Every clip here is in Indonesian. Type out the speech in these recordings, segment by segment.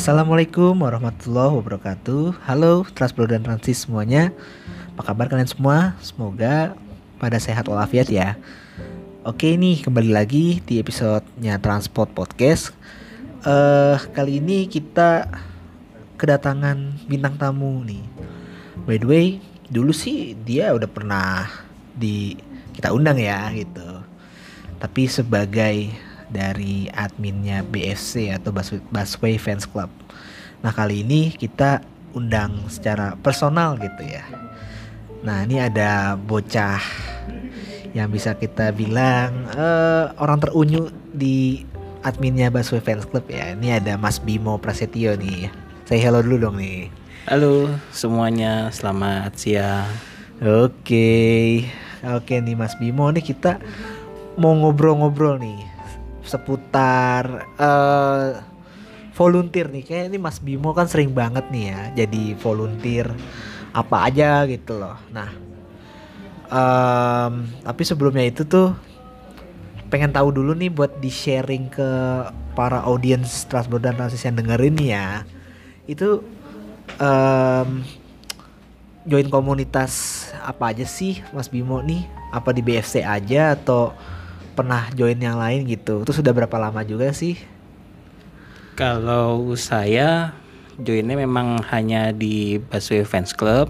Assalamualaikum warahmatullahi wabarakatuh. Halo Transpro dan Transis semuanya. Apa kabar kalian semua? Semoga pada sehat walafiat ya. Oke nih kembali lagi di episodenya Transport Podcast. Uh, Kali ini kita kedatangan bintang tamu nih. By the way dulu sih dia udah pernah di kita undang ya gitu. Tapi sebagai dari adminnya BFC atau Busway Fans Club. Nah kali ini kita undang secara personal gitu ya. Nah ini ada bocah yang bisa kita bilang uh, orang terunyu di adminnya Busway Fans Club ya. Ini ada Mas Bimo Prasetyo nih. Saya hello dulu dong nih. Halo semuanya, selamat siang. Oke, oke nih Mas Bimo nih kita mau ngobrol-ngobrol nih seputar uh, volunteer nih. Kayak ini Mas Bimo kan sering banget nih ya jadi volunteer apa aja gitu loh. Nah um, tapi sebelumnya itu tuh pengen tahu dulu nih buat di sharing ke para audiens Strasbourg dan yang dengerin ya. Itu um, join komunitas apa aja sih Mas Bimo nih? Apa di BFC aja atau pernah join yang lain gitu. Itu sudah berapa lama juga sih? Kalau saya joinnya memang hanya di Busway Fans Club.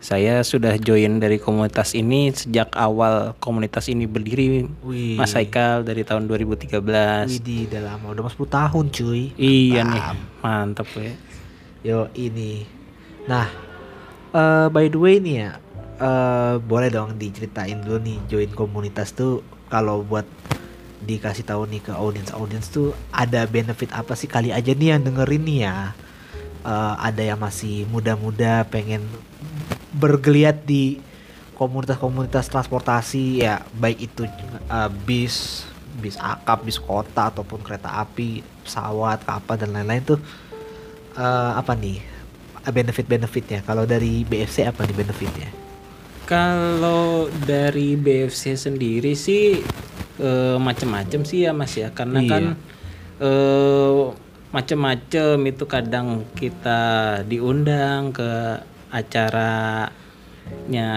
Saya sudah join dari komunitas ini sejak awal komunitas ini berdiri. Wih. Mas Haikal dari tahun 2013. Wih, udah lama, udah 10 tahun cuy. Iya nih, mantep ya. Yo ini. Nah, uh, by the way nih ya, uh, boleh dong diceritain dulu nih join komunitas tuh kalau buat dikasih tahu nih ke audiens audiens tuh ada benefit apa sih? Kali aja nih yang dengerin nih ya. Uh, ada yang masih muda-muda pengen bergeliat di komunitas-komunitas transportasi ya baik itu uh, bis bis akap bis kota ataupun kereta api pesawat kapal dan lain-lain tuh uh, apa nih benefit-benefitnya. Kalau dari BFC apa nih benefitnya kalau dari BFC sendiri sih uh, macem-macem sih ya Mas ya, karena iya. kan uh, macem-macem itu kadang kita diundang ke acaranya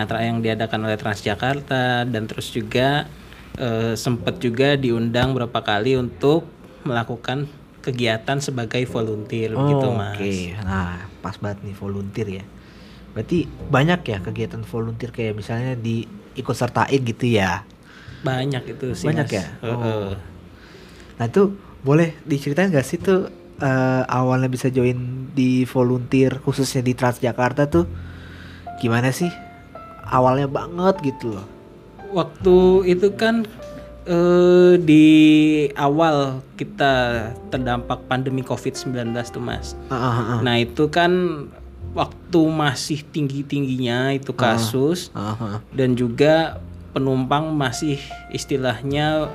yang diadakan oleh Transjakarta dan terus juga uh, sempat juga diundang berapa kali untuk melakukan kegiatan sebagai volunteer oh, gitu mas. Oke, okay. nah pas banget nih volunteer ya. Berarti banyak ya kegiatan volunteer kayak misalnya di ikut sertain gitu ya? Banyak itu sih. Banyak mas. ya. Oh. Nah itu boleh diceritain gak sih tuh uh, awalnya bisa join di volunteer khususnya di Transjakarta tuh gimana sih? Awalnya banget gitu loh. Waktu itu kan uh, di awal kita terdampak pandemi COVID-19 tuh mas. Uh, uh, uh. Nah itu kan waktu masih tinggi tingginya itu ah, kasus uh, uh, uh. dan juga penumpang masih istilahnya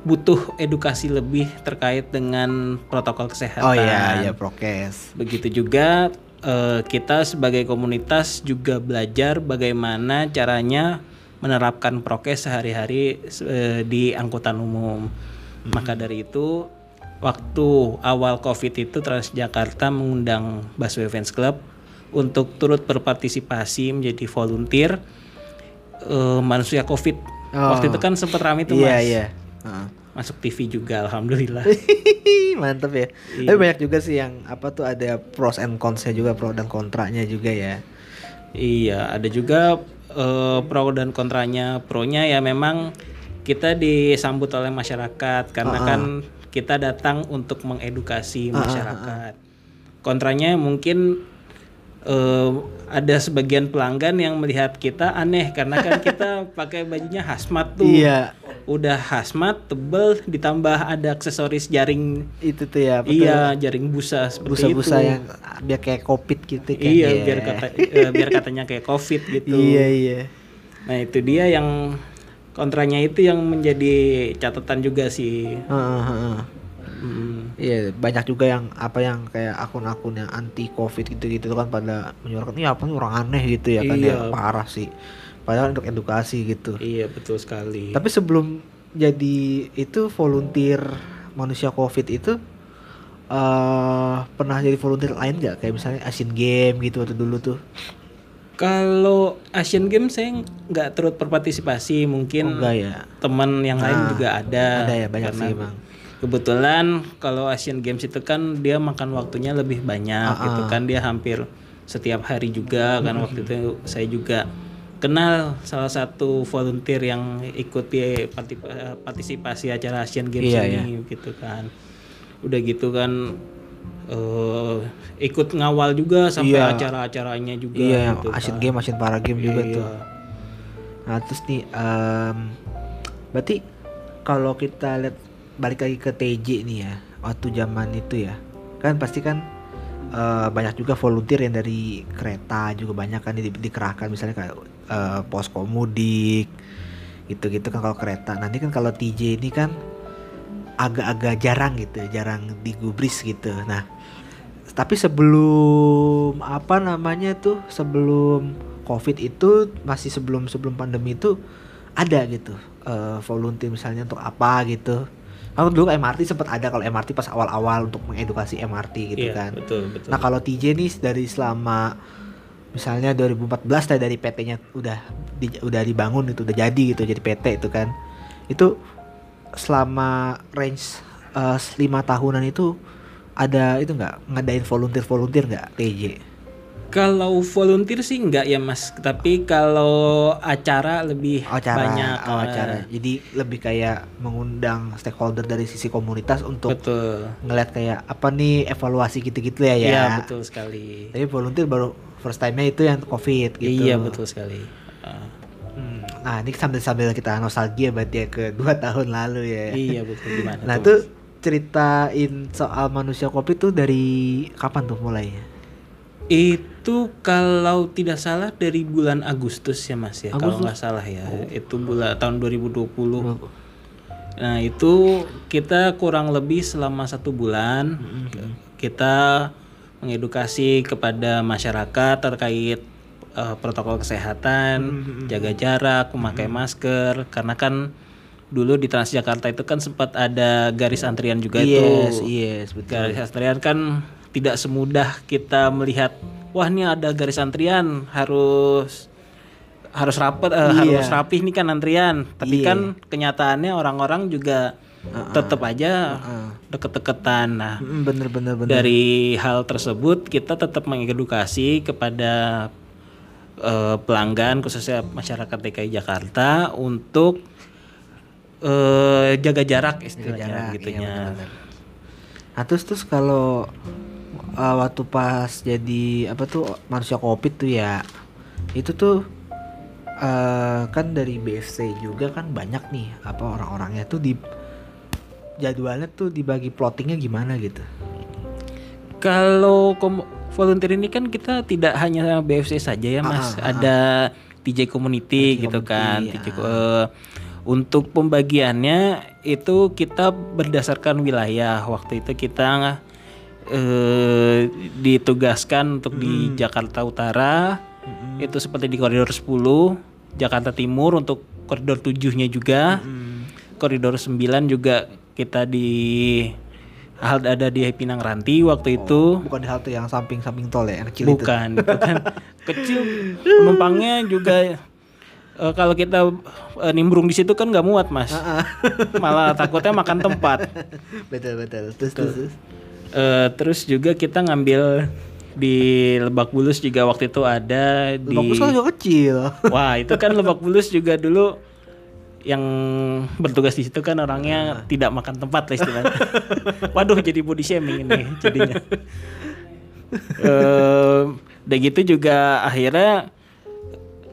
butuh edukasi lebih terkait dengan protokol kesehatan. Oh iya, ya prokes. Begitu juga uh, kita sebagai komunitas juga belajar bagaimana caranya menerapkan prokes sehari-hari uh, di angkutan umum. Hmm. Maka dari itu waktu awal COVID itu Transjakarta mengundang Busway Fans Club untuk turut berpartisipasi menjadi volunteer uh, manusia COVID. Oh. Waktu itu kan sempat ramai tuh yeah, mas. Iya, uh. Masuk TV juga, alhamdulillah. Mantep ya. Iya. Tapi banyak juga sih yang apa tuh ada pros and consnya juga, pro dan kontranya juga ya. Iya, ada juga uh, pro dan kontranya. Pronya ya memang kita disambut oleh masyarakat karena uh -uh. kan kita datang untuk mengedukasi ah, ah, ah, masyarakat. Kontranya mungkin uh, ada sebagian pelanggan yang melihat kita aneh karena kan kita pakai bajunya hazmat tuh. Iya. Udah hazmat tebel ditambah ada aksesoris jaring itu tuh ya. Betul. Iya, jaring busa seperti busa -busa itu. yang biar kayak covid gitu kan. Iya, yeah. biar kata uh, biar katanya kayak covid gitu. Iya, iya. Nah, itu dia yang kontranya itu yang menjadi catatan juga sih. Uh, uh, uh. Hmm. Iya banyak juga yang apa yang kayak akun-akun yang anti covid gitu-gitu kan pada menyuarakan iya apa nih orang aneh gitu ya kan ya iya. parah sih. Padahal untuk edukasi gitu. Iya betul sekali. Tapi sebelum jadi itu volunteer manusia covid itu eh pernah jadi volunteer lain nggak kayak misalnya Asian Game gitu waktu dulu tuh Kalau Asian Games saya nggak turut berpartisipasi, mungkin Oh, ya teman yang lain Ah, juga ada. ada ya, banyak sih, Bang. Kebetulan kalau Asian Games itu kan dia makan waktunya lebih banyak Ah, gitu kan dia hampir setiap hari juga kan waktu itu saya juga kenal salah satu volunteer yang ikut di parti- eh, partisipasi acara Asian Games Iya, ini gitu kan. Udah gitu kan eh, ikut ngawal juga sampai Iya. acara-acaranya juga iya gitu Asian kan. Game Asian Para Game juga Iya. tuh nah terus nih em, berarti kalau kita lihat balik lagi ke TJ nih ya waktu zaman itu ya kan pasti kan eh, banyak juga volunteer yang dari kereta juga banyak kan di, dikerahkan misalnya kayak eh, posko mudik gitu-gitu kan kalau kereta nanti kan kalau TJ ini kan agak-agak jarang gitu jarang digubris gitu. Nah tapi sebelum apa namanya tuh sebelum covid itu masih sebelum sebelum pandemi itu ada gitu eh, volunteer misalnya untuk apa gitu. Kalau dulu MRT sempat ada kalau MRT pas awal-awal untuk mengedukasi MRT gitu Iya, kan. betul betul. nah kalau TJ nih dari selama misalnya 2014 tadi dari PT-nya udah di- udah dibangun itu udah jadi gitu jadi PT itu kan. Itu selama range eh, lima tahunan itu ada itu nggak ngadain volunteer volunteer nggak TJ Kalau volunteer sih enggak ya Mas, tapi kalau acara lebih acara banyak. oh, eh, acara jadi lebih kayak mengundang stakeholder dari sisi komunitas untuk Betul. ngeliat kayak apa nih evaluasi gitu-gitu ya ya Iya betul sekali. tapi volunteer baru first time-nya itu yang covid gitu Iya betul sekali. Hmm, Nah ini sambil sambil kita nostalgia berarti ya ke dua tahun lalu ya. iya betul gimana? Nah tuh, tuh ceritain soal manusia kopi tuh dari kapan tuh mulainya? Itu kalau tidak salah dari bulan Agustus ya Mas ya, kalau Agustus? nggak salah ya. Itu bulan tahun 2020. Nah itu kita kurang lebih selama satu bulan kita mengedukasi kepada masyarakat terkait eh, protokol kesehatan, jaga jarak, memakai masker, karena kan dulu di Transjakarta itu kan sempat ada garis antrian juga Yes, itu. yes betul. Garis antrian kan tidak semudah kita melihat, wah ini ada garis antrian harus harus rapat, eh, Iya. harus rapih nih kan antrian. Tapi Iya. kan kenyataannya orang-orang juga tetap aja deket-deketan. Nah, Mm, bener bener bener. dari hal tersebut kita tetap mengedukasi kepada eh, pelanggan khususnya masyarakat DKI Jakarta untuk eh, jaga jarak istilahnya jarak, gitu iya, ya. bener-bener. Nah terus terus kalau uh, waktu pas jadi apa tuh manusia covid tuh ya itu tuh uh, kan dari BFC juga kan banyak nih apa orang-orangnya tuh di jadwalnya tuh dibagi plottingnya gimana gitu. Kalau kom- volunteer ini kan kita tidak hanya BFC saja ya Mas, Ah, ah, ada TJ Community TJ gitu kan. Community, TJ eh, untuk pembagiannya itu kita berdasarkan wilayah. Waktu itu kita eh, ditugaskan untuk di Jakarta Utara. Itu seperti di koridor 10, Jakarta Timur untuk koridor 7-nya juga. Koridor 9 juga kita di hal ada di Pinang Ranti waktu itu. Bukan di halte yang samping-samping tol ya, yang kecil itu. Bukan, itu kan kecil penumpangnya juga eh, kalau kita eh, nimbrung di situ kan nggak muat mas, malah takutnya makan tempat. betul betul. Terus terus. terus. Eh, terus juga kita ngambil di Lebak Bulus juga waktu itu ada di Lebak Bulus kan juga kecil. Wah itu kan Lebak Bulus juga dulu yang bertugas di situ kan orangnya tidak makan tempat lah istilahnya. Waduh jadi body shaming ini jadinya. Eh, udah gitu juga akhirnya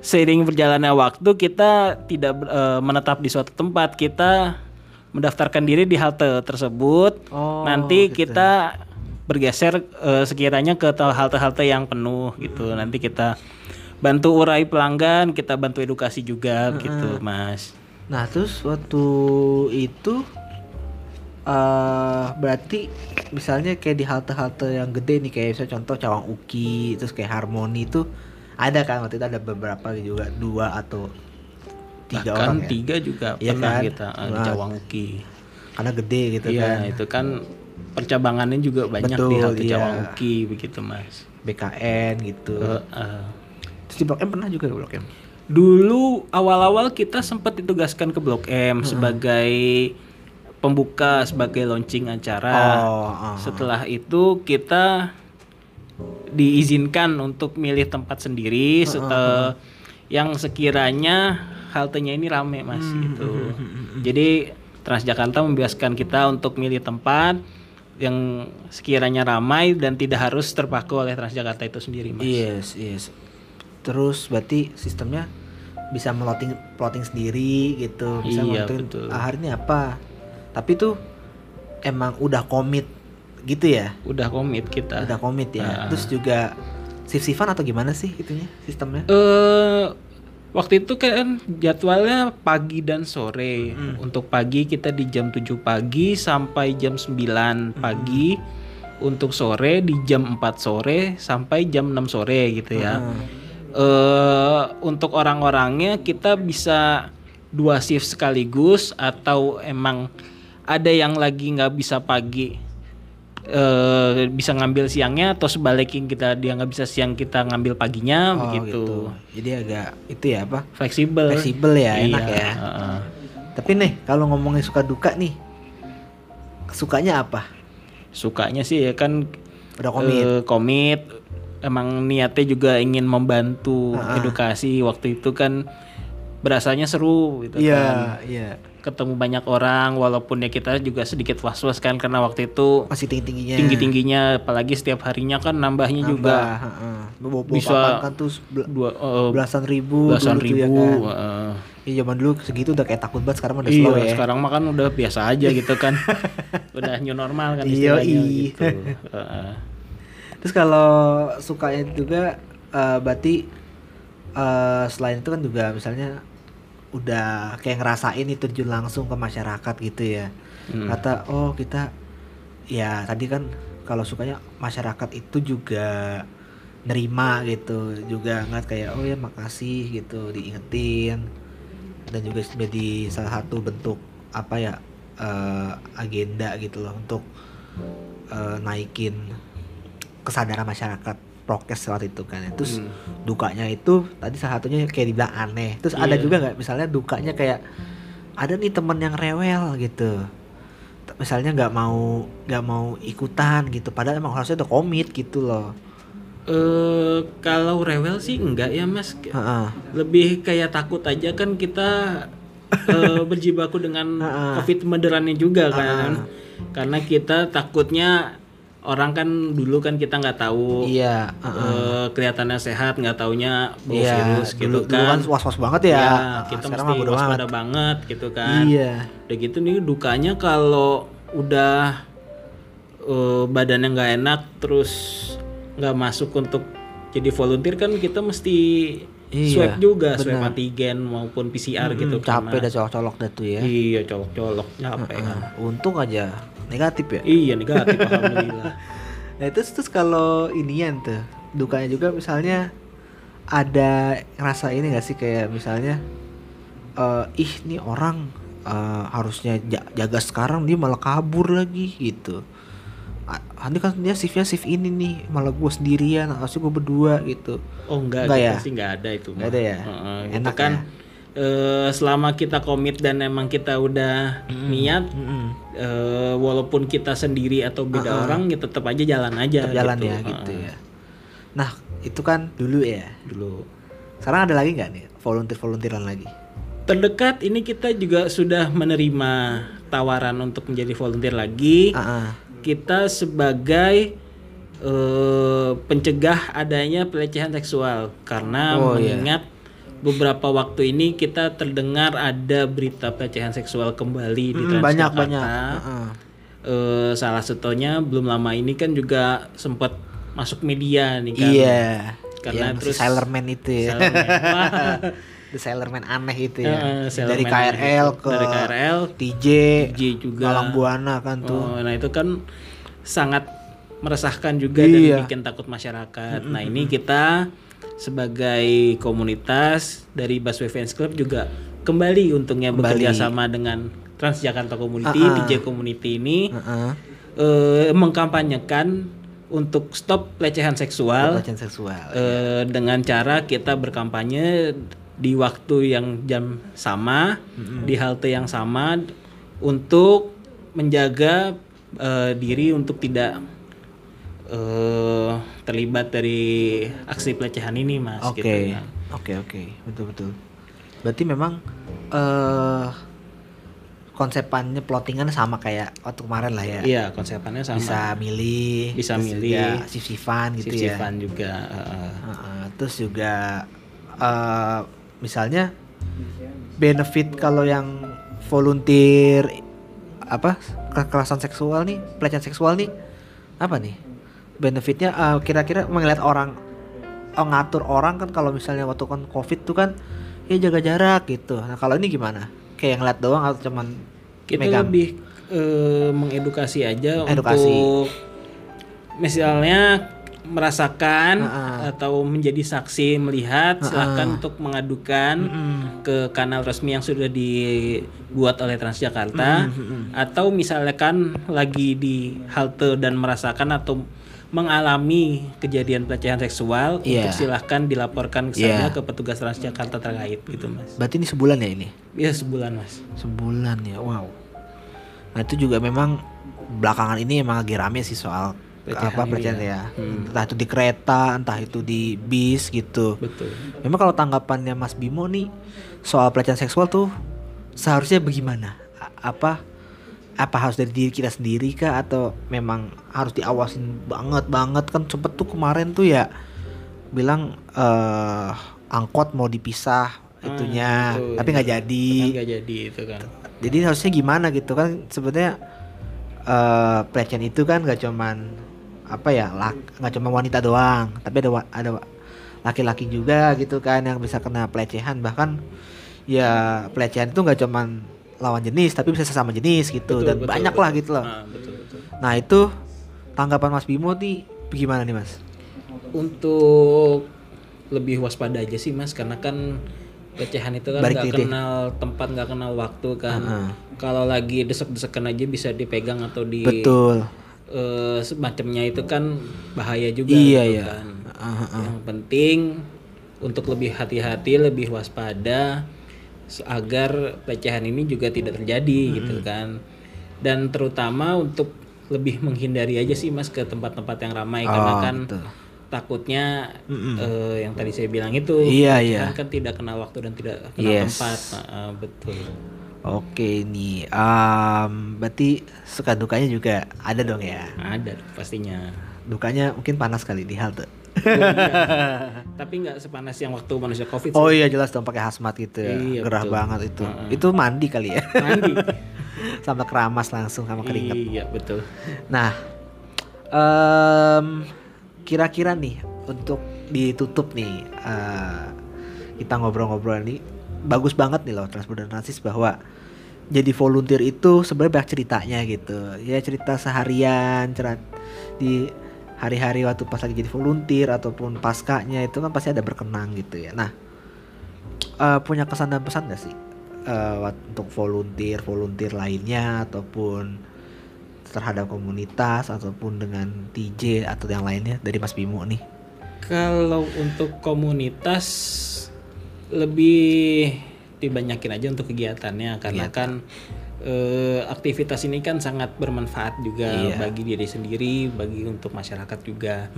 seiring berjalannya waktu kita tidak eh, menetap di suatu tempat kita mendaftarkan diri di halte tersebut. Oh, Nanti gitu. kita bergeser eh, sekiranya ke halte-halte yang penuh gitu. Nanti kita bantu urai pelanggan, kita bantu edukasi juga gitu, Mas. Nah terus waktu itu eh berarti misalnya kayak di halte-halte yang gede nih kayak misalnya contoh Cawang Uki terus kayak Harmoni itu ada kan waktu itu ada beberapa juga dua atau tiga Bahkan orang ya tiga juga Iya pernah kan? kita di Nah. Cawang Uki. karena gede gitu Iya, kan itu kan percabangannya juga banyak di Betul, halte iya. Cawangki begitu mas. BKN gitu. Eh, eh. Terus di Blok M pernah juga ke Blok M. Dulu awal-awal kita sempat ditugaskan ke Blok M sebagai pembuka sebagai launching acara. Oh, ah. Setelah itu kita diizinkan untuk milih tempat sendiri setelah yang sekiranya haltenya ini rame mas gitu. Jadi Transjakarta membebaskan kita untuk milih tempat yang sekiranya ramai dan tidak harus terpaku oleh Transjakarta itu sendiri mas. Yes, yes. Terus berarti sistemnya bisa meloting plotting sendiri gitu, bisa Iya, menentuin betul. ah, hari ini apa. Tapi tuh emang udah komit gitu ya. Udah komit kita. Udah komit ya. Ah. Terus juga shift-shiftan atau gimana sih itunya sistemnya? eh waktu itu kan jadwalnya pagi dan sore. Untuk pagi kita di jam 7 pagi sampai jam 9 pagi. Untuk sore di jam 4 sore sampai jam 6 sore gitu ya. Eh untuk orang-orangnya kita bisa dua shift sekaligus atau emang ada yang lagi nggak bisa pagi eh bisa ngambil siangnya atau sebaliknya kita dia nggak bisa siang kita ngambil paginya Oh, begitu Jadi agak itu ya apa? fleksibel Fleksibel ya, enak Iya, ya. heeh. Tapi nih kalau ngomongin suka duka nih, sukanya apa? sukanya sih ya kan Udah komit. eh, komit emang niatnya juga ingin membantu Ah, edukasi waktu itu kan berasanya seru gitu kan Iya, iya. ketemu banyak orang walaupun ya kita juga sedikit was-was kan karena waktu itu Masih tinggi-tingginya. tinggi-tingginya apalagi setiap harinya kan nambahnya juga Nambah, heeh. Bawa- bawa Bisa kan tuh dua eh, belasan ribu belasan ya ribu kan. heeh. Iya zaman dulu segitu udah kayak takut banget sekarang udah Iya, slow ya. sekarang mah kan udah biasa aja gitu kan. udah new normal kan Iya, istilahnya iya. gitu. Heeh. Terus kalau sukanya juga eh, berarti eh, selain itu kan juga misalnya udah kayak ngerasain itu terjun langsung ke masyarakat gitu ya. Hmm. Kata oh kita ya tadi kan kalau sukanya masyarakat itu juga nerima gitu juga ngeliat kayak oh ya makasih gitu diingetin dan juga menjadi salah satu bentuk apa ya eh, agenda gitu loh untuk eh, naikin kesadaran masyarakat prokes saat itu kan terus Hmm. dukanya itu tadi salah satunya kayak dibilang aneh terus ada Iya. juga nggak misalnya dukanya kayak ada nih temen yang rewel gitu misalnya nggak mau nggak mau ikutan gitu padahal emang harusnya udah komit gitu loh Eh, kalau rewel sih enggak ya Mas. Heeh. Lebih kayak takut aja kan kita eh, berjibaku dengan Heeh. Covid moderannya juga kan. Karena kita takutnya orang kan dulu kan kita nggak tahu iya heeh. eh, kelihatannya sehat nggak taunya bawa iya virus gitu dulu, dulu kan. kan was was banget ya, Ya, Ah, kita mesti waspada banget gitu kan. iya Udah gitu nih dukanya kalau udah eh, badannya nggak enak terus nggak masuk untuk jadi volunteer kan kita mesti Iya, swab juga, swab benar. antigen maupun PCR Mm, gitu kan. capek dah colok-colok dah tuh ya Iya, colok-colok capek kan. Heeh. untung aja negatif ya Iya, negatif alhamdulillah. Nah terus terus kalau inian tuh dukanya juga misalnya ada rasa ini gak sih kayak misalnya eh ih nih orang eh, harusnya ja- jaga sekarang dia malah kabur lagi gitu. Nanti kan dia shiftnya shift ini nih malah gue sendirian harusnya gue berdua gitu. Oh enggak, Enggak kita ya? sih enggak ada itu. Nggak mah. ada ya? Heeh, itu Enak kan ya? Eh, selama kita komit dan emang kita udah niat Mm-mm. eh, walaupun kita sendiri atau beda Uh-uh. orang ya tetap aja jalan aja Tetap jalan gitu. ya gitu Heeh, ya. Nah itu kan dulu ya. dulu Sekarang ada lagi nggak nih volunteer volunteeran lagi? terdekat ini kita juga sudah menerima tawaran untuk menjadi volunteer lagi Ah, ah. kita sebagai eh, pencegah adanya pelecehan seksual karena Oh, iya. mengingat beberapa waktu ini kita terdengar ada berita pelecehan seksual kembali di Mm, banyak banyak. Heeh. Eh, salah satunya belum lama ini kan juga sempat masuk media nih kan. Iya. Karena yang terus- si Sailorman itu ya. Sailorman. The Sailorman aneh itu ya. Sailorman Dari KRL itu. ke Dari KRL, TJ, TJ juga. Malang Buana kan tuh. Oh, nah itu kan sangat meresahkan juga Iya. dan bikin takut masyarakat. Nah ini kita sebagai komunitas dari Busway Fans Club juga kembali untungnya bekerja sama dengan Transjakarta Community, Ah, ah. TJ Community ini Heeh. eh, mengkampanyekan untuk stop pelecehan seksual pelecehan seksual eh, dengan cara kita berkampanye di waktu yang jam sama di halte yang sama untuk menjaga eh, diri untuk tidak eh, terlibat dari aksi pelecehan ini mas Oke, gitu ya. oke, oke, betul betul. Berarti memang eh konsepannya plottingan sama kayak waktu kemarin lah ya. iya konsepannya sama Bisa milih, Bisa milih. juga sif-sifan gitu ya. Sif-sifan juga heeh. Heeh, terus juga eh misalnya benefit kalau yang volunteer apa kekerasan seksual nih, pelecehan seksual nih apa nih? Benefitnya eh, kira-kira melihat orang oh, ngatur orang kan kalau misalnya waktu kan covid tuh kan ya jaga jarak gitu. Nah kalau ini gimana? Kayak ngeliat doang atau cuman kita megang? lebih eh, mengedukasi aja Edukasi. untuk misalnya merasakan Heeh. atau menjadi saksi melihat silahkan untuk mengadukan Mm-mm. ke kanal resmi yang sudah dibuat oleh Transjakarta atau misalkan lagi di halte dan merasakan atau mengalami kejadian pelecehan seksual Iya. untuk silahkan dilaporkan ke Iya. sana ke petugas Transjakarta terkait gitu mas Berarti ini sebulan ya ini? ya sebulan mas Sebulan ya, wow. Nah itu juga memang belakangan ini emang lagi rame sih soal Pelecehan apa pelecehan ya. ya. Entah itu di kereta, entah itu di bis gitu. betul Memang kalau tanggapannya Mas Bimo nih soal pelecehan seksual tuh seharusnya bagaimana? A- Apa apa harus dari diri kita sendiri kah? Atau memang harus diawasin banget banget? Kan sempet tuh kemarin tuh ya bilang eh angkot mau dipisah itunya. Betul, tapi nggak jadi. Kan nggak jadi itu kan. Jadi harusnya gimana gitu? Kan sebenarnya eh pelecehan itu kan gak cuman apa ya nggak cuma wanita doang. Tapi ada ada laki-laki juga gitu kan yang bisa kena pelecehan. Bahkan ya pelecehan itu nggak cuman lawan jenis tapi bisa sesama jenis gitu Betul, dan betul, banyak betul. lah gitu loh Ah, betul betul nah itu tanggapan Mas Bimo nih gimana nih Mas untuk lebih waspada aja sih mas karena kan pelecehan itu kan nggak kenal tempat nggak kenal waktu kan Heeh. kalau lagi desek-desekan aja bisa dipegang atau di betul eh, semacamnya itu kan bahaya juga Iya, gitu iya. kan. Heeh, yang penting untuk lebih hati-hati lebih waspada agar pelecehan ini juga tidak terjadi gitu kan dan terutama untuk lebih menghindari aja sih mas ke tempat-tempat yang ramai karena Oh, kan betul. takutnya eh, yang tadi saya bilang itu Iya, pelecehan iya. kan tidak kenal waktu dan tidak kenal Yes. tempat Nah, eh, betul Oke nih, em, berarti suka dukanya juga ada dong ya. ada pastinya Dukanya mungkin panas kali di halte. Tapi nggak sepanas yang waktu manusia covid Oh sih. iya jelas dong pakai hazmat gitu ya. Iya, Gerah betul. banget itu. Heeh. Itu mandi kali ya. mandi sama keramas langsung sama keringet. iya betul Nah, em, kira-kira nih untuk ditutup nih eh, kita ngobrol-ngobrol nih bagus banget nih loh transport dan transis bahwa jadi volunteer itu sebenarnya banyak ceritanya gitu ya cerita seharian cerat di hari-hari waktu pas lagi jadi volunteer ataupun paskanya itu kan pasti ada berkenang gitu ya. Nah eh, punya kesan dan pesan gak sih wat- untuk volunteer volunteer lainnya ataupun terhadap komunitas ataupun dengan TJ atau yang lainnya dari Mas Bimo nih? Kalau untuk komunitas lebih dibanyakin aja untuk kegiatannya karena kan eh, aktivitas ini kan sangat bermanfaat juga Iya. bagi diri sendiri, bagi untuk masyarakat juga.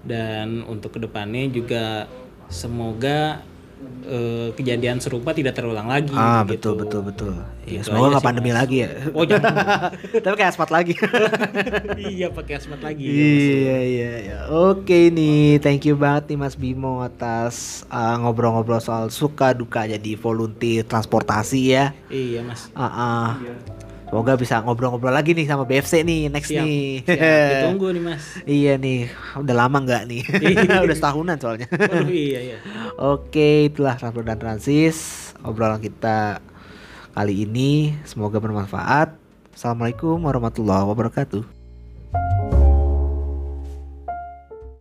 Dan untuk ke depannya juga semoga eh, kejadian serupa tidak terulang lagi. ah gitu. betul betul betul ya, Gitu semoga nggak pandemi Mas. lagi ya Oh jangan. tapi kayak asmat lagi iya pakai asmat lagi. iya iya iya oke nih thank you banget nih Mas Bimo atas uh, ngobrol-ngobrol soal suka duka jadi volunteer transportasi ya Iya mas. Ah, ah. Semoga bisa ngobrol-ngobrol lagi nih sama BFC nih next Siap. nih Siap, ditunggu nih mas. iya nih udah lama nggak nih Iya. udah setahunan soalnya Oh iya iya. Oke, itulah Transport dan Transis obrolan kita kali ini. Semoga bermanfaat. Assalamualaikum warahmatullahi wabarakatuh.